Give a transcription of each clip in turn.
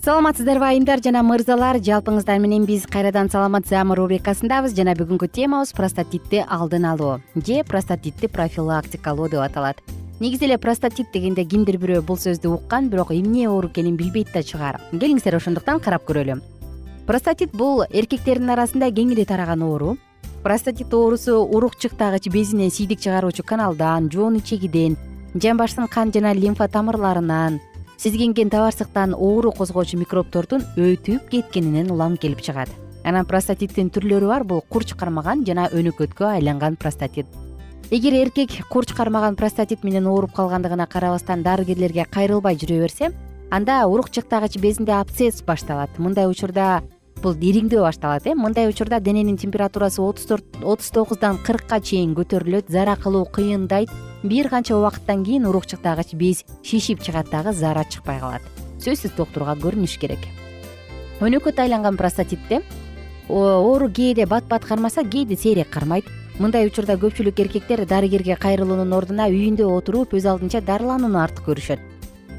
саламатсыздарбы айымдар жана мырзалар. Жалпыңыздар менен биз кайрадан саламат саама рубрикасындабыз. Жана бүгүнкү темабыз простатитти алдын алуу же простатитти профилактикалоо деп аталат. Негизи эле простатит дегенде кимдир бирөө бул сөздү уккан бирок эмне оору экенин билбейт да чыгар. Келиңиздер ошондуктан карап көрөлү. Простатит бул эркектердин арасында кеңири тараган оору. Простатит оорусу урукчуктагыч безине сийдик чыгаруучу каналдан жоон ичегиден жамбаштын кан жана лимфа тамырларынан сезгенген табарсыктан оору козгоочу микробтордун өтүп кеткенинен улам келип чыгат. Анан простатиттин түрлөрү бар бул курч кармаган жана өнөкөткө айланган простатит. Эгер эркек курч кармаган простатит менен ооруп калгандыгына карабастан дарыгерлерге кайрылбай жүрө берсе анда урукчуктагыч безинде абсцесс башталат. Мындай учурда бул ириңдөө башталат э? Мындай учурда дененин температурасы отуз төрт отуз тогуздан кыркка чейин көтөрүлөт зара кылуу кыйындайт. Бир канча убакыттан кийин урукчуктагыч без шишип чыгат дагы зара чыкпай калат. Сөзсүз доктурга көрүнүш керек. Өнөкөт айланган простатитте оору кээде бат бат кармаса кээде сейрек кармайт. Мындай учурда көпчүлүк эркектер дарыгерге кайрылуунун ордуна үйүндө отуруп өз алдынча дарыланууну артык көрүшөт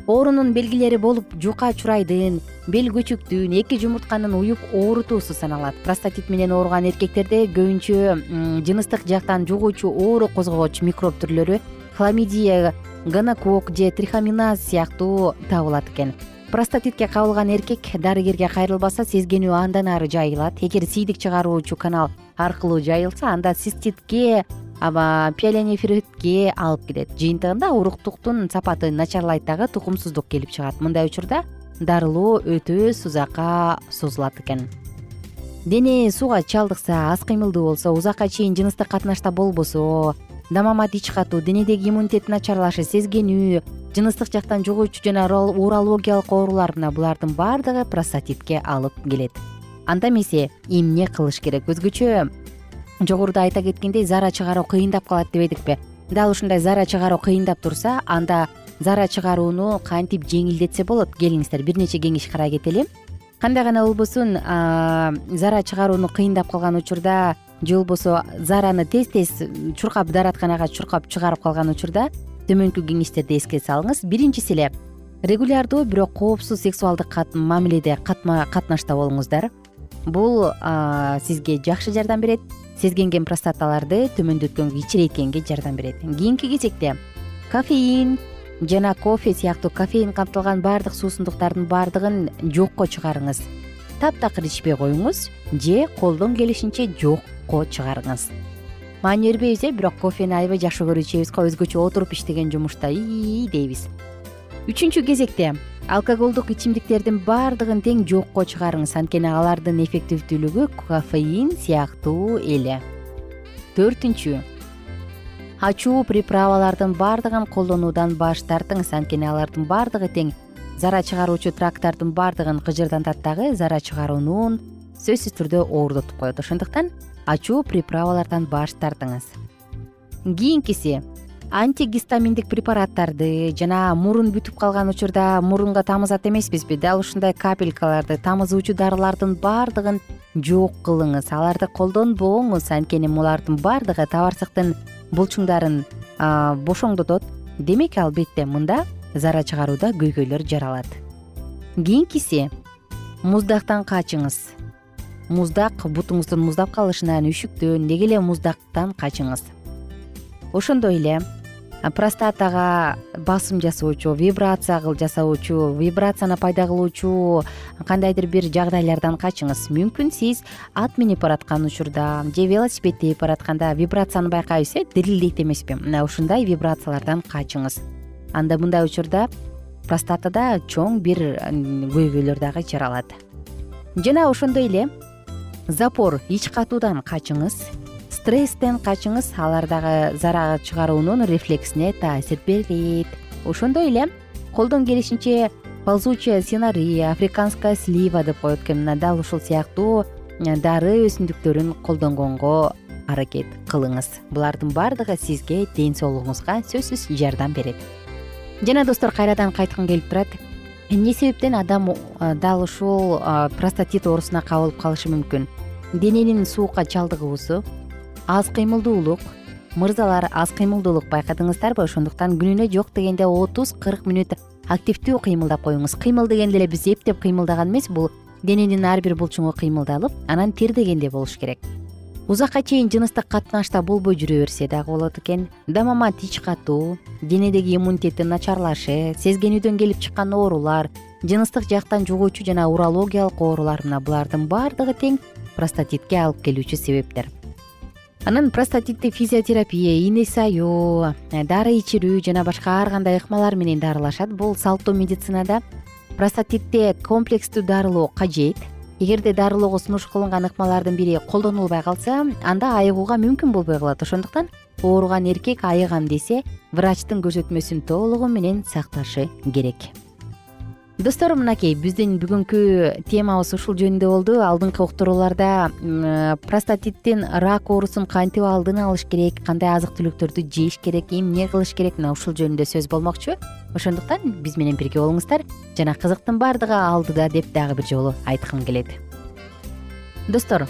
оорунун белгилери болуп жука чурайдын бел көчүктүн эки жумуртканын уюп оорутуусу саналат. Простатит менен ооруган эркектерде көбүнчө жыныстык жактан жугуучу оору козгогоч микроб түрлөрү хламидия гонокок же трихоминаз сыяктуу табылат экен. Простатитке кабылган эркек дарыгерге кайрылбаса сезгенүү андан ары жайылат. Эгер сийдик чыгаруучу канал аркылуу жайылса анда циститке аба пиоленефритке алып келет. Жыйынтыгында уруктуктун сапаты начарлайт дагы тукумсуздук келип чыгат. Мындай учурда дарылоо өтө узакка созулат экен. Дене сууга чалдыкса аз кыймылдуу болсо узакка чейин жыныстык катнашта болбосо дамамат ич катуу денедеги иммунитет начарлашы сезгенүү жыныстык жактан жугуучу жана урологиялык оорулар мына булардын баардыгы простатитке алып келет. Анда эмесе эмне кылыш керек? Өзгөчө жогоруда айта кеткендей зара чыгаруу кыйындап калат дебедикпи дал ушундай зара чыгаруу кыйындап турса анда зара чыгарууну кантип жеңилдетсе болот? Келиңиздер бир нече кеңеш карай кетели кандай гана болбосун зара чыгарууну кыйындап калган учурда же болбосо зараны тез тез чуркап дааратканага чуркап чыгарып калган учурда төмөнкү кеңештерди эске салыңыз. Биринчиси эле регулярдуу бирок коопсуз сексуалдык мамиледе катнашта болуңуздар. Бул сизге жакшы жардам берет сезгенген простаталарды төмөндөткөнгө кичирейткенге жардам берет. Кийинки кезекте кофеин жана кофе сыяктуу кофеин камтылган баардык суусундуктардын баардыгын жокко чыгарыңыз. Таптакыр ичпей коюңуз же колдон келишинче жокко чыгарыңыз. Маани бербейбиз э бирок кофени аябай жакшы көрүп ичебиз го өзгөчө отуруп иштеген жумушта ии дейбиз үчүнчү кезекте алкоголдук ичимдиктердин баардыгын тең жокко чыгарыңыз. Анткени алардын эффективдүүлүгү кофеин сыяктуу эле. Төртүнчү. Ачуу приправалардын баардыгын колдонуудан баш тартыңыз. Анткени алардын баардыгы тең зара чыгаруучу тракттардын баардыгын кыжырдантат дагы зара чыгарууну сөзсүз түрдө оорутуп коет. Ошондуктан ачуу приправалардан баш тартыңыз. Кийинкиси антигистаминдик препараттарды жана мурун бүтүп калган учурда мурунга тамызат эмеспизби дал ушундай капелькаларды тамызуучу дарылардын баардыгын жок кылыңыз. Аларды колдонбоңуз анткени булардын баардыгы табарсыктын булчуңдарын бошоңдотот. Демек албетте мында зара чыгарууда көйгөйлөр жаралат. Кийинкиси муздактан качыңыз. Муздак бутуңуздун муздап калышынан үшүктөн деги эле муздактан качыңыз. Ошондой эле простатага басым жасоочу вибрация жасоочу вибрацияны пайда кылуучу кандайдыр бир жагдайлардан качыңыз. Мүмкүн сиз ат минип бараткан учурда же велосипед тээп баратканда вибрацияны байкайбыз э дирилдейт эмеспи. Мына ушундай вибрациялардан качыңыз. Анда мындай учурда простатада чоң бир көйгөйлөр дагы жаралат жана ошондой эле запор ич катуудан качыңыз стресстен качыңыз алар дагы зара чыгаруунун рефлексине таасир берет ошондой эле колдон келишинче ползучая сценария африканская слива деп коет экен. Мына дал ушул сыяктуу э, дары өсүмдүктөрүн колдонгонго аракет кылыңыз. Булардын баардыгы сизге ден соолугуңузга сөзсүз жардам берет. Жана достор кайрадан кайткым келип турат. Эмне себептен адам э, дал ушул э, простатит оорусуна кабылып калышы мүмкүн? Дененин суукка чалдыгуусу аз кыймылдуулук мырзалар аз кыймылдуулук байкадыңыздарбы? Ошондуктан күнүнө жок дегенде отуз кырк мүнөт активдүү кыймылдап коюңуз. Кыймыл дегенде эле биз эптеп кыймылдаган эмес бул дененин ар бир булчуңу кыймылдалып анан тердегенде болуш керек. Узакка чейин жыныстык катнашта болбой жүрө берсе дагы болот экен. Дамамат ич катуу денедеги иммунитеттин начарлашы сезгенүүдөн келип чыккан оорулар жыныстык жактан жугуучу жана урологиялык оорулар мына булардын баардыгы тең. Простатитке алып келүүчү себептер анан простатитти физиотерапия ийне саюу дары ичирүү жана башка ар кандай ыкмалар менен дарылашат. Бул салттуу медицинада простатитте комплекстүү дарылоо кажет. Эгерде дарылоого сунуш кылынган ыкмалардын бири колдонулбай калса анда айыгууга мүмкүн болбой калат. Ошондуктан ооруган эркек айыгам десе врачтын көрсөтмөсүн толугу менен сакташы керек достор мынакей биздин бүгүнкү темабыз ушул жөнүндө болду. Алдыңкы уктурууларда простатиттин рак оорусун кантип алдын алыш керек кандай азык түлүктөрдү жеш керек эмне кылыш керек мына ушул жөнүндө сөз болмокчу. Ошондуктан биз менен бирге болуңуздар. Жана кызыктын баардыгы алдыда деп дагы бир жолу айткым келет. Достор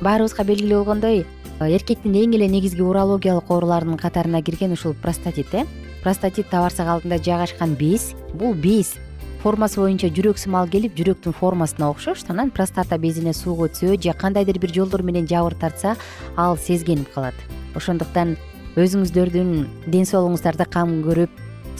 баарыбызга белгилүү болгондой эркектин эң эле негизги урологиялык ооруларынын катарына кирген ушул простатит э. Простатит табарсак алдында жайгашкан без бул без формасы боюнча жүрөк сымал келип жүрөктүн формасына окшош анан простата безине суу өтсө же кандайдыр бир жолдор менен жабыр тартса ал сезгенип калат. Ошондуктан өзүңүздөрдүн ден соолугуңуздарды кам көрүп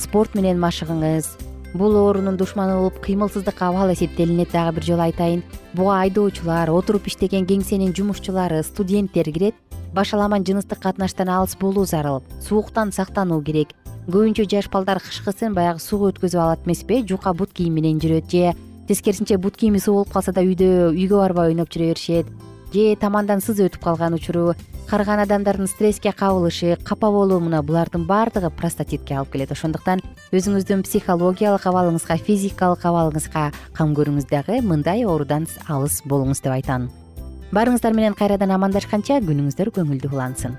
спорт менен машыгыңыз бул оорунун душманы болуп кыймылсыздык абал эсептелинет дагы бир жолу айтайын. Буга айдоочулар отуруп иштеген кеңсенин жумушчулары студенттер кирет башаламан жыныстык катнаштан алыс болуу зарыл сууктан сактануу керек көбүнчө жаш балдар кышкысын баягы суга өткөзүп алат эмеспи? Жука бут кийим менен жүрөт же тескерисинче бут кийими суу болуп калса да үйдө үйгө барбай ойноп жүрө беришет же тамандан сыз өтүп калган учуру карыган адамдардын стресске кабылышы капа болуу мына булардын баардыгы простатитке алып келет. Ошондуктан өзүңүздүн психологиялык абалыңызга физикалык абалыңызга кам көрүңүз дагы мындай оорудан алыс болуңуз деп айтам. Баарыңыздар менен кайрадан амандашканча күнүңүздөр көңүлдүү улансын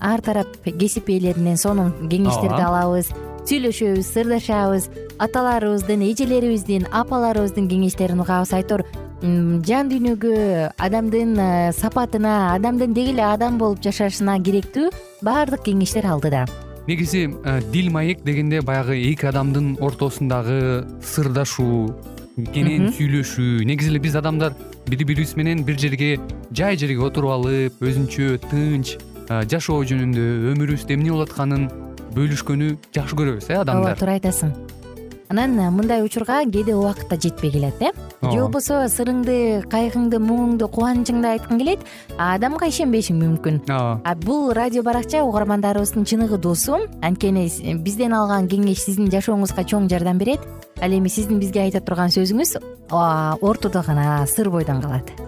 ар тарап кесип ээлеринен сонун кеңештерди алабыз сүйлөшөбүз сырдашабыз. Аталарыбыздын эжелерибиздин апаларыбыздын кеңештерин угабыз. Айтор жан дүйнөгө адамдын э, сапатына адамдын деги эле адам болуп жашашына керектүү баардык кеңештер алдыда. Негизи э, дил маек дегенде баягы эки адамдын ортосундагы сырдашуу кенен сүйлөшүү. Негизи эле биз адамдар бири бирибиз менен бир жерге жай жерге отуруп алып өзүнчө тынч жашоо жөнүндө өмүрүбүздө эмне болуп атканын бөлүшкөнү жакшы көрөбүз э адамдар? Ооба туура айтасың. Анан э, мындай учурга кээде убакыт да жетпей келет э. Же болбосо сырыңды кайгыңды муңуңду кубанычыңды айткың келет а адамга ишенбешиң мүмкүн. Ооба. А бул радио баракча угармандарыбыздын чыныгы досу. Анткени бизден алган кеңеш сиздин жашооңузга чоң жардам берет. Ал эми сиздин бизге айта турган сөзүңүз ортодо гана сыр бойдон калат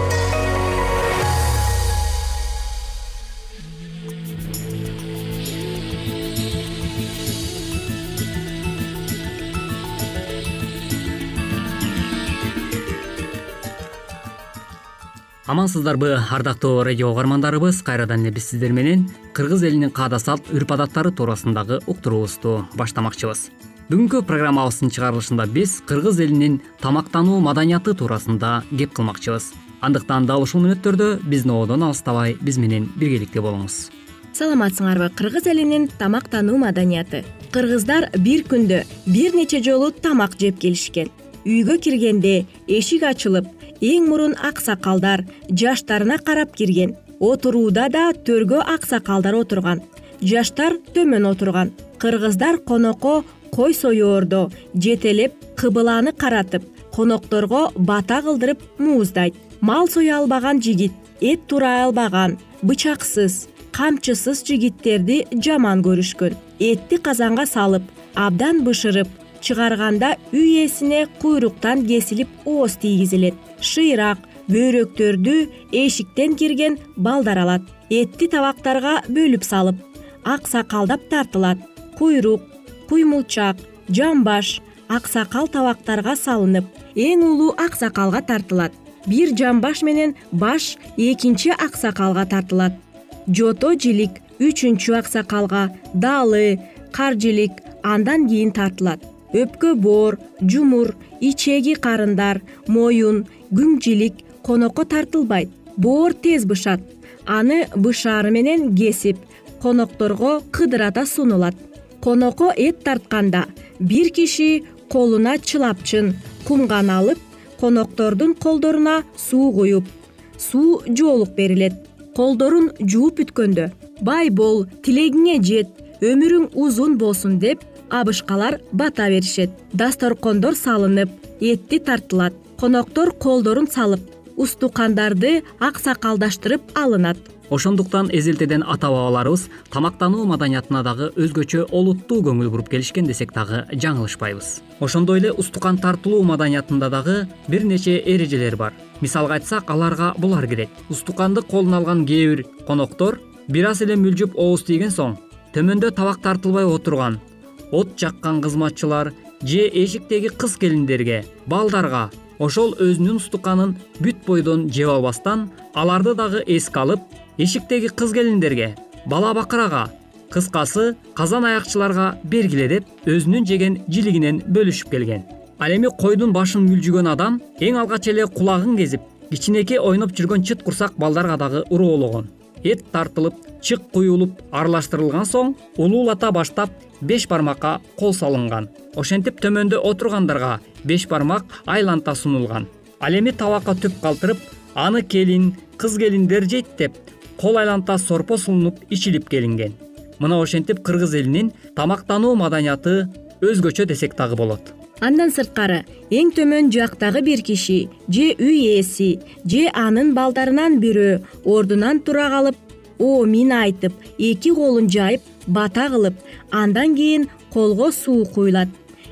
амансыздарбы ардактуу радио угармандарыбыз кайрадан эле биз сиздер менен кыргыз элинин каада салт үрп адаттары туурасындагы уктуруубузду баштамакчыбыз. Бүгүнкү программабыздын чыгарылышында биз кыргыз элинин тамактануу маданияты туурасында кеп кылмакчыбыз. Андыктан дал ушул мүнөттөрдө биздин ободон алыстабай биз менен биргеликте болуңуз. Саламатсыңарбы кыргыз элинин тамактануу маданияты кыргыздар бир күндө бир нече жолу тамак жеп келишкен. Үйгө киргенде эшик ачылып эң мурун аксакалдар жаштарына карап кирген. Отурууда да төргө аксакалдар отурган. Жаштар төмөн отурган. Кыргыздар конокко кой соеордо жетелеп кыбыланы каратып конокторго бата кылдырып мууздайт. Мал соя албаган жигит эт турай албаган бычаксыз камчысыз жигиттерди жаман көрүшкөн. Этти казанга салып абдан бышырып чыгарганда үй ээсине куйруктан кесилип ооз тийгизилет. Шыйрак бөйрөктөрдү эшиктен кирген балдар алат. Этти табактарга бөлүп салып аксакалдап тартылат. Куйрук куймулчак жамбаш аксакал табактарга салынып эң улуу аксакалга тартылат. Бир жамбаш менен баш экинчи аксакалга тартылат. Жото жилик үчүнчү аксакалга далы кар жилик андан кийин тартылат өпкө боор жумур ичеги карындар моюн күң жилик конокко тартылбайт. Боор тез бышат. Аны бышаары менен кесип конокторго кыдырата сунулат. Конокко эт тартканда бир киши колуна чылапчын кумган алып коноктордун колдоруна суу куюп. Суу жоолук берилет. Колдорун жууп бүткөндө бай бол тилегиңе жет өмүрүң узун болсун деп абышкалар бата беришет. Дасторкондор салынып этти тартылат. Коноктор колдорун салып устукандарды аксакалдаштырып алынат. Ошондуктан эзелтеден ата бабаларыбыз тамактануу маданиятына дагы өзгөчө олуттуу көңүл буруп келишкен десек дагы жаңылышпайбыз. Ошондой эле устукан тартылуу маданиятында дагы бир нече эрежелер бар. Мисалга айтсак аларга булар кирет. Устуканды колуна алган кээ бир коноктор бир аз эле мүлжүп ооз тийген соң төмөндө табак тартылбай отурган от жаккан кызматчылар же эшиктеги кыз келиндерге балдарга ошол өзүнүн устуканын бүт бойдон жеп албастан аларды дагы эске алып эшиктеги кыз келиндерге бала бакырага кыскасы казан аякчыларга бергиле деп өзүнүн жеген жилигинен бөлүшүп келген. Ал эми койдун башын мүлжүгөн адам эң алгач эле кулагын кезип кичинекей ойноп жүргөн чыт курсак балдарга дагы уруулогон эт тартылып чык куюлуп аралаштырылган соң улуулата баштап беш бармакка кол салынган. Ошентип төмөндө отургандарга беш бармак айланта сунулган. Ал эми табакка түп калтырып аны келин кыз келиндер жейт деп кол айланта сорпо сулунуп ичилип келинген. Мына ошентип кыргыз элинин тамактануу маданияты өзгөчө десек дагы болот андан сырткары эң төмөн жактагы бир киши же үй ээси же анын балдарынан бирөө ордунан тура калып оомин айтып эки колун жайып бата кылып андан кийин колго суу куюлат.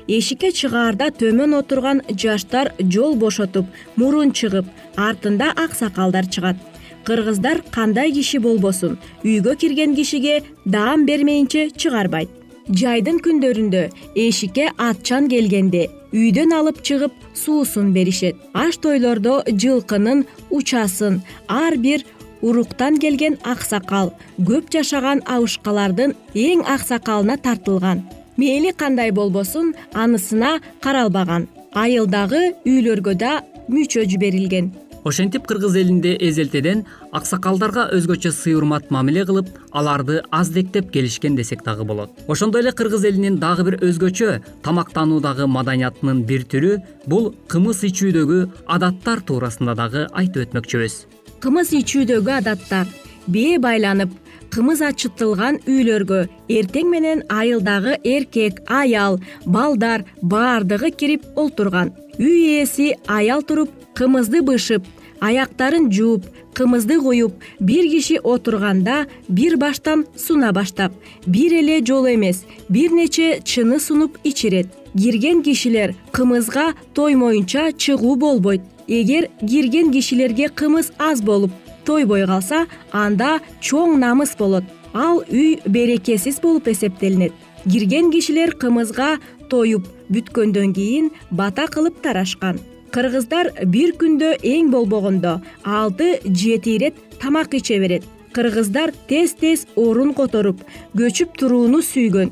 Эшикке чыгаарда төмөн отурган жаштар жол бошотуп мурун чыгып артында аксакалдар чыгат. Кыргыздар кандай киши болбосун үйгө кирген кишиге даам бермейинче чыгарбайт жайдын күндөрүндө эшикке атчан келгенде үйдөн алып чыгып суусун беришет. Аш тойлордо жылкынын учасын ар бир уруктан келген аксакал көп жашаган абышкалардын эң аксакалына тартылган. Мээли кандай болбосун анысына каралбаган. Айылдагы үйлөргө да мүчө жиберилген ошентип кыргыз элинде эзелтеден аксакалдарга өзгөчө сый урмат мамиле кылып аларды аздектеп келишкен десек дагы болот. Ошондой эле кыргыз элинин дагы бир өзгөчө тамактануудагы маданиятынын бир түрү бул кымыз ичүүдөгү адаттар туурасында дагы айтып өтмөкчүбүз. Кымыз ичүүдөгү адаттар. Бээ байланып кымыз ачытылган үйлөргө эртең менен айылдагы эркек аял балдар баардыгы кирип олтурган. Үй ээси аял туруп кымызды бышып аяктарын жууп кымызды куюп бир киши отурганда бир баштан суна баштап бир эле жолу эмес бир нече чыны сунуп ичирет. Кирген кишилер кымызга тоймоюнча чыгуу болбойт. Эгер кирген кишилерге кымыз аз болуп тойбой калса анда чоң намыс болот. Ал үй берекесиз болуп эсептелинет. Кирген кишилер кымызга тоюп бүткөндөн кийин бата кылып тарашкан кыргыздар бир күндө эң болбогондо алты жети ирет тамак иче берет. Кыргыздар тез тез орун которуп көчүп турууну сүйгөн.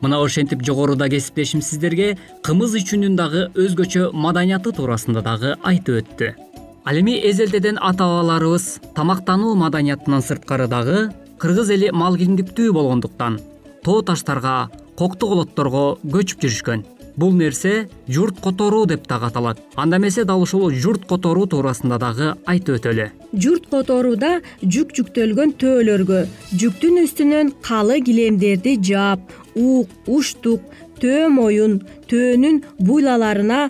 Мына ошентип жогоруда кесиптешим сиздерге кымыз ичүүнүн дагы өзгөчө маданияты туурасында дагы айтып өттү. Ал эми эзелтеден ата бабаларыбыз тамактануу маданиятынан сырткары дагы кыргыз эли малкиңдиктүү болгондуктан тоо таштарга кокту колотторго көчүп жүрүшкөн бул нерсе журт которуу деп дагы аталат анда эмесе дал ушул журт которуу туурасында дагы айтып өтөлү журт которууда жүк жүктөлгөн төөлөргө жүктүн үстүнөн калы килемдерди жаап ук уштук төө моюн төөнүн буйлаларына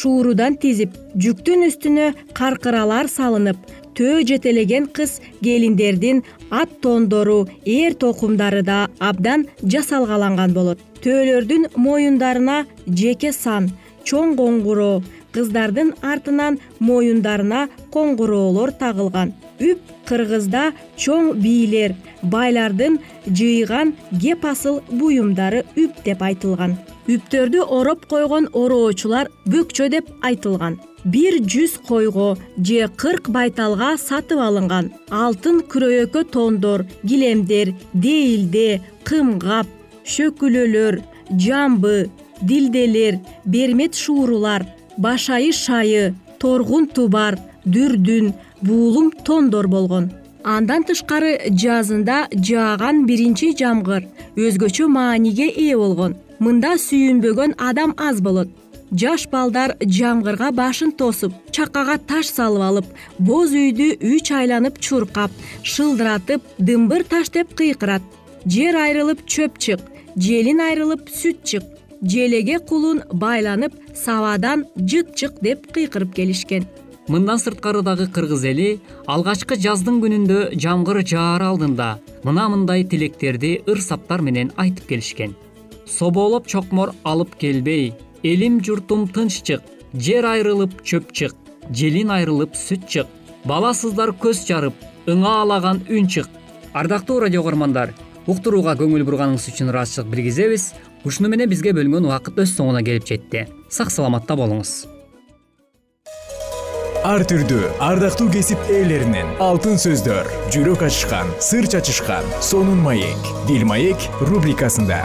шуурудан тизип жүктүн үстүнө каркыралар салынып төө жетелеген кыз келиндердин ат тондору эр токумдары да абдан жасалгаланган болот. Төөлөрдүн моюндарына жеке сан чоң коңгуроо кыздардын артынан моюндарына коңгуроолор тагылган. Үп кыргызда чоң бийлер байлардын жыйган кеп асыл буюмдары үп деп айтылган. Үптөрдү ороп койгон ороочулар бөкчө деп айтылган бир жүз койго же кырк байталга сатып алынган алтын күрөйөккө тондор килемдер дейилде кымгап шөкүлөлөр жамбы дилделер бермет шуурулар башайы шайы торгун тубар дүрдүн буулум тондор болгон. Андан тышкары жазында жааган биринчи жамгыр өзгөчө мааниге ээ болгон. Мында сүйүнбөгөн адам аз болот жаш балдар жамгырга башын тосуп чакага таш салып алып боз үйдү үч айланып чуркап шылдыратып дымбыр таш деп кыйкырат. Жер айрылып чөп чык желин айрылып сүт чык желеге кулун байланып сабадан жыт чык деп кыйкырып келишкен. Мындан сырткары дагы кыргыз эли алгачкы жаздын күнүндө жамгыр жаар алдында мына мындай тилектерди ыр саптар менен айтып келишкен. Собоолоп чокмор алып келбей элим журтум тынч чык жер айрылып чөп чык желин айрылып сүт чык баласыздар көз жарып ыңаалаган үн чык ардактуу радио көгөрмандар уктурууга көңүл бурганыңыз үчүн ыраазычылык билгизебиз. Ушуну менен бизге бөлүнгөн убакыт өз соңуна келип жетти. Сак саламатта болуңуз. Ар түрдүү ардактуу кесип ээлеринен алтын сөздөр жүрөк ачышкан сыр чачышкан сонун маек дил маек рубрикасында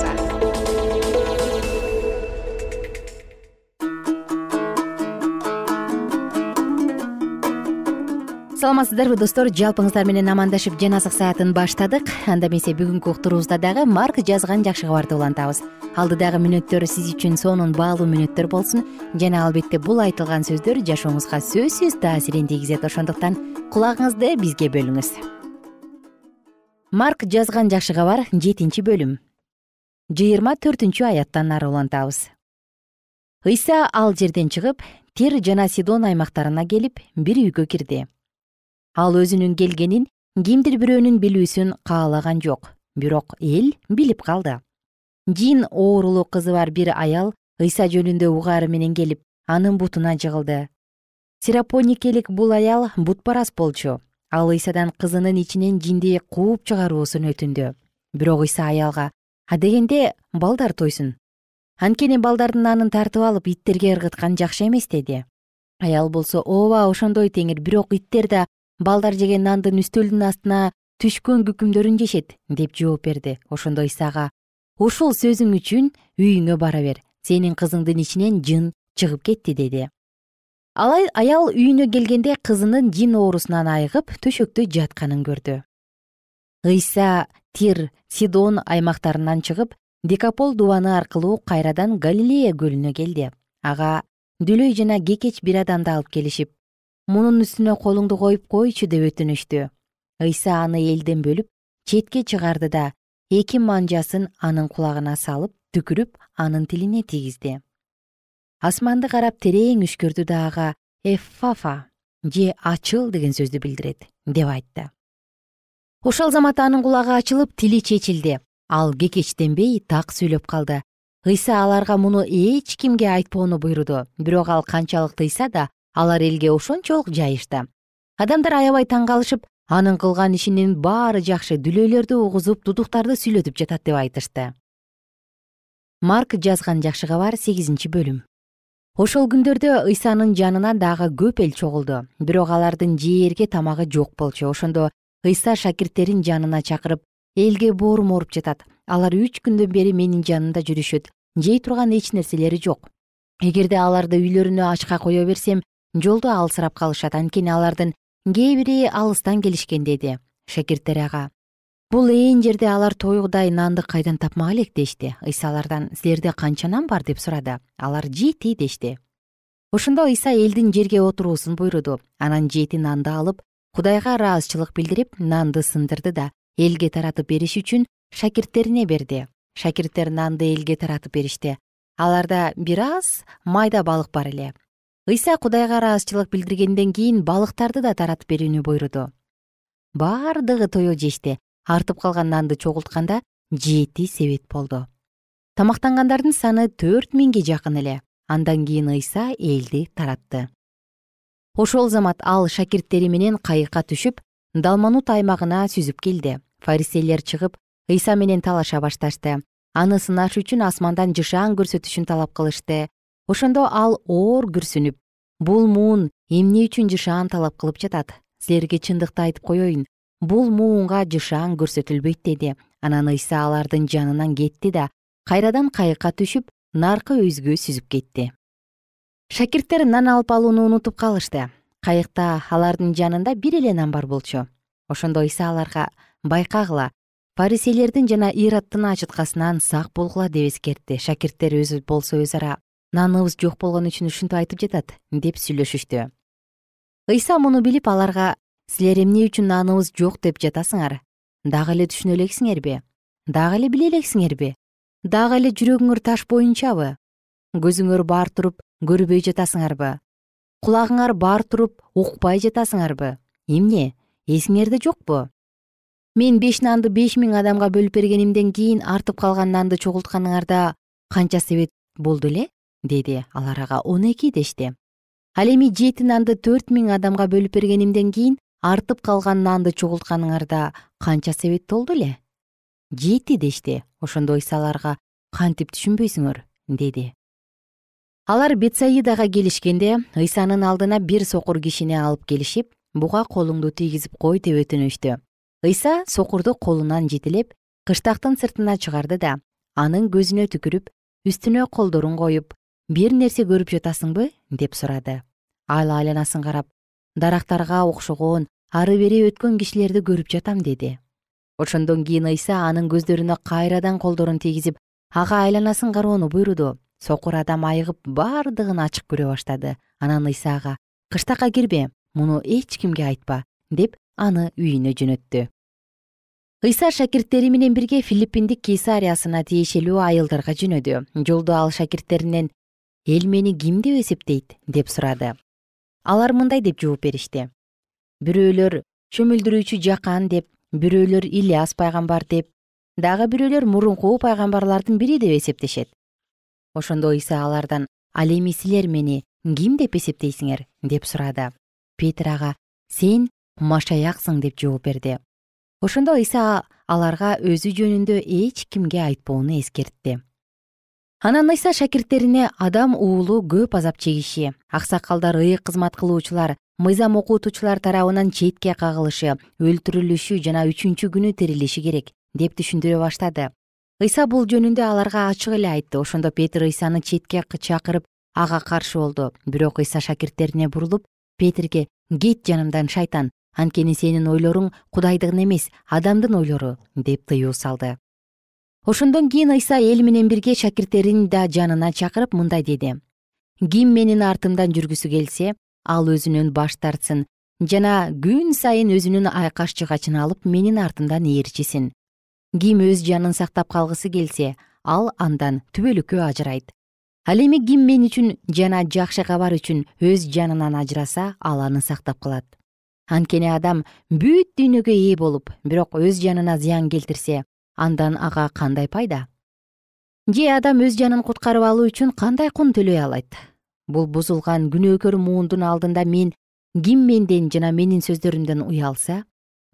саламатсыздарбы достор. Жалпыңыздар менен амандашып жан азык саатын баштадык. Анда эмесе бүгүнкү уктуруубузда дагы марк жазган жакшы кабарды улантабыз. Алдыдагы мүнөттөр сиз үчүн сонун баалуу мүнөттөр болсун. Жана албетте бул айтылган сөздөр жашооңузга сөзсүз таасирин тийгизет. Ошондуктан кулагыңызды бизге бөлүңүз. Марк жазган жакшы кабар жетинчи бөлүм. Жыйырма төртүнчү аяттан ары улантабыз. Ыйса ал жерден чыгып тир жана сидон аймактарына келип бир үйгө кирди ал өзүнүн келгенин кимдир бирөөнүн билүүсүн каалаган жок. Бирок эл билип калды. Жин оорулуу кызы бар бир аял ыйса жөнүндө угаары менен келип анын бутуна жыгылды. Сиропоникелик бул аял бутпарас болчу. Ал ыйсадан кызынын ичинен жинди кууп чыгаруусун өтүндү. Бирок ыйса аялга адегенде балдар тойсун. Анткени балдардын нанын тартып алып иттерге ыргыткан жакшы эмес деди. Аял болсо ооба ошондой теңир. Бирок иттер да балдар жеген нандын үстөлдүн астына түшкөн күкүмдөрүн жешет деп жооп берди ошондо исага ушул сөзүң үчүн үйүңө бара бер сенин кызыңдын ичинен жын чыгып кетти деди. Алай аял үйүнө келгенде кызынын жин оорусунан айыгып төшөктө жатканын көрдү. Ыйса тир сидон аймактарынан чыгып декапол дубаны аркылуу кайрадан галилея көлүнө келди. Ага дүлөй жана кекеч бир адамды алып келишип мунун үстүнө колуңду коюп койчу деп өтүнүштү. Ыйса аны элден бөлүп четке чыгарды да эки манжасын анын кулагына салып түкүрүп анын тилине тийгизди. Асманды карап терең үшкөрдү да ага эффафа же ачыл деген сөздү билдирет деп айтты. Ошол замат анын кулагы ачылып тили чечилди. Ал кекечтенбей так сүйлөп калды. Ыйса аларга муну эч кимге айтпоону буйруду. Бирок ал канчалык тыйса да алар элге ошончолук жайышты. Адамдар аябай таң калышып анын кылган ишинин баары жакшы дүлөйлөрдү угузуп дудуктарды сүйлөтүп жатат деп айтышты. Марк жазган жакшы кабар сегизинчи бөлүм. Ошол күндөрдө ыйсанын жанына дагы көп эл чогулду. Бирок алардын жээрге тамагы жок болчу. Ошондо ыйса шакирттерин жанына чакырып элге боорум ооруп жатат. Алар үч күндөн бери менин жанымда жүрүшөт. Жей турган эч нерселери жок. Эгерде аларды үйлөрүнө ачка кое берсем жолдо алсырап калышат анткени алардын кээ бири алыстан келишкен деди шакирттери ага. Бул ээн жерде алар тойгудай нанды кайдан тапмак элек дешти. Ыйса алардан силерде канча нан бар деп сурады. Алар жети дешти. Ошондо ыйса элдин жерге отуруусун буйруду. Анан жети нанды алып кудайга ыраазычылык билдирип нанды сындырды да элге таратып бериш үчүн шакирттерине берди. Шакирттер нанды элге таратып беришти аларда бир аз майда балык бар эле ыйса кудайга ыраазычылык билдиргенден кийин балыктарды да таратып берүүнү буйруду. Баардыгы тое жешти артып калган нанды чогултканда жети себет болду. Тамактангандардын саны төрт миңге жакын эле. Андан кийин ыйса элди таратты. Ошол замат ал шакирттери менен кайыкка түшүп далманут аймагына сүзүп келди. Фаристейлер чыгып ыйса менен талаша башташты. Аны сынаш үчүн асмандан жышаан көрсөтүшүн талап кылышты ошондо ал оор күрсүнүп бул муун эмне үчүн жышаан талап кылып жатат? Силерге чындыкты айтып коеюн бул муунга жышаан көрсөтүлбөйт деди. Анан ыйса алардын жанынан кетти да кайрадан кайыкка түшүп наркы өйзгө сүзүп кетти. Шакирттер нан алып алууну унутуп калышты. Кайыкта алардын жанында бир эле нан бар болчу. Ошондо ыйса аларга байкагыла фариселердин жана ироддун ачыткасынан сак болгула деп эскертти. Шакирттер өзү болсо өз ара наныбыз жок болгон үчүн ушинтип айтып жатат деп сүйлөшүштү. Ыйса муну билип аларга силер эмне үчүн наныбыз жок деп жатасыңар? Дагы эле түшүнө элексиңерби? Дагы эле биле элексиңерби? Дагы эле жүрөгүңөр таш боюнчабы? Көзүңөр бар туруп көрбөй жатасыңарбы? Кулагыңар бар туруп укпай жатасыңарбы? Эмне эсиңерде жокпу? Мен беш нанды беш миң адамга бөлүп бергенимден кийин артып калган нанды чогултканыңарда канча себет болду эле деди алар ага он эки дешти ал эми жети нанды төрт миң адамга бөлүп бергенимден кийин артып калган нанды чогултканыңарда канча себет болду эле? Жети дешти ошондо ыйса аларга кантип түшүнбөйсүңөр? деди. Алар бетсаидага келишкенде ыйсанын алдына бир сокур кишини алып келишип буга колуңду тийгизип кой деп өтүнүштү. Ыйса сокурду колунан жетелеп кыштактын сыртына чыгарды да анын көзүнө түкүрүп үстүнө колдорун коюп бир нерсе көрүп жатасыңбы? деп сурады ал айланасын карап дарактарга окшогон ары бери өткөн кишилерди көрүп жатам деди. Ошондон кийин ыйса анын көздөрүнө кайрадан колдорун тийгизип ага айланасын кароону буйруду. Сокур адам айыгып бардыгын ачык көрө баштады. Анан ыйса ага кыштакка кирбе муну эч кимге айтпа деп аны үйүнө жөнөттү. Ыйса шакирттери менен бирге филиппиндик кейсариясына тиешелүү айылдарга жөнөдү. Жолдо ал шакирттеринен эл мени ким деп эсептейт? деп сурады. Алар мындай деп жооп беришти. Бирөөлөр чөмүлдүрүүчү жакан деп бирөөлөр ильяс пайгамбар деп дагы бирөөлөр мурунку пайгамбарлардын бири деп эсептешет. Ошондо ыйса алардан ал эми силер мени ким деп эсептейсиңер? деп сурады. Петир ага сен машаяксың деп жооп берди. Ошондо ыйса аларга өзү жөнүндө эч кимге айтпоону эскертти анан ыйса шакирттерине адам уулу көп азап чегиши. Аксакалдар ыйык кызмат кылуучулар мыйзам окутуучулар тарабынан четке кагылышы өлтүрүлүшү жана үчүнчү күнү тирилиши керек деп түшүндүрө баштады. Ыйса бул жөнүндө аларга ачык эле айтты. Ошондо петир ыйсаны четке чакырып ага каршы болду. Бирок ыйса шакирттерине бурулуп петирге кет жанымдан шайтан! Анткени сенин ойлоруң кудайдыкын эмес адамдын ойлору деп тыюу салды ошондон кийин ыйса эл менен бирге шакирттерин да жанына чакырып мындай деди. Ким менин артымдан жүргүсү келсе ал өзүнөн баш тартсын жана күн сайын өзүнүн айкаш жыгачын алып менин артымдан ээрчисин ким өз жанын сактап калгысы келсе ал андан түбөлүккө ажырайт. Ал эми ким мен үчүн жана жакшы кабар үчүн өз жанынан ажыраса ал аны сактап калат. Анткени адам бүт дүйнөгө ээ болуп бирок өз жанына зыян келтирсе андан ага кандай пайда? Же адам өз жанын куткарып алуу үчүн кандай кун төлөй алат? Бул бузулган күнөөкөр муундун алдында мен ким менден жана менин сөздөрүмдөн уялса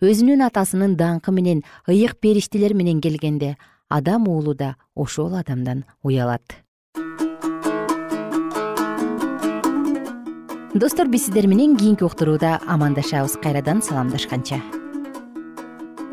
өзүнүн атасынын даңкы менен ыйык периштелер менен келгенде адам уулу да ошол адамдан уялат достор биз сиздер менен кийинки уктурууда амандашабыз. Кайрадан саламдашканча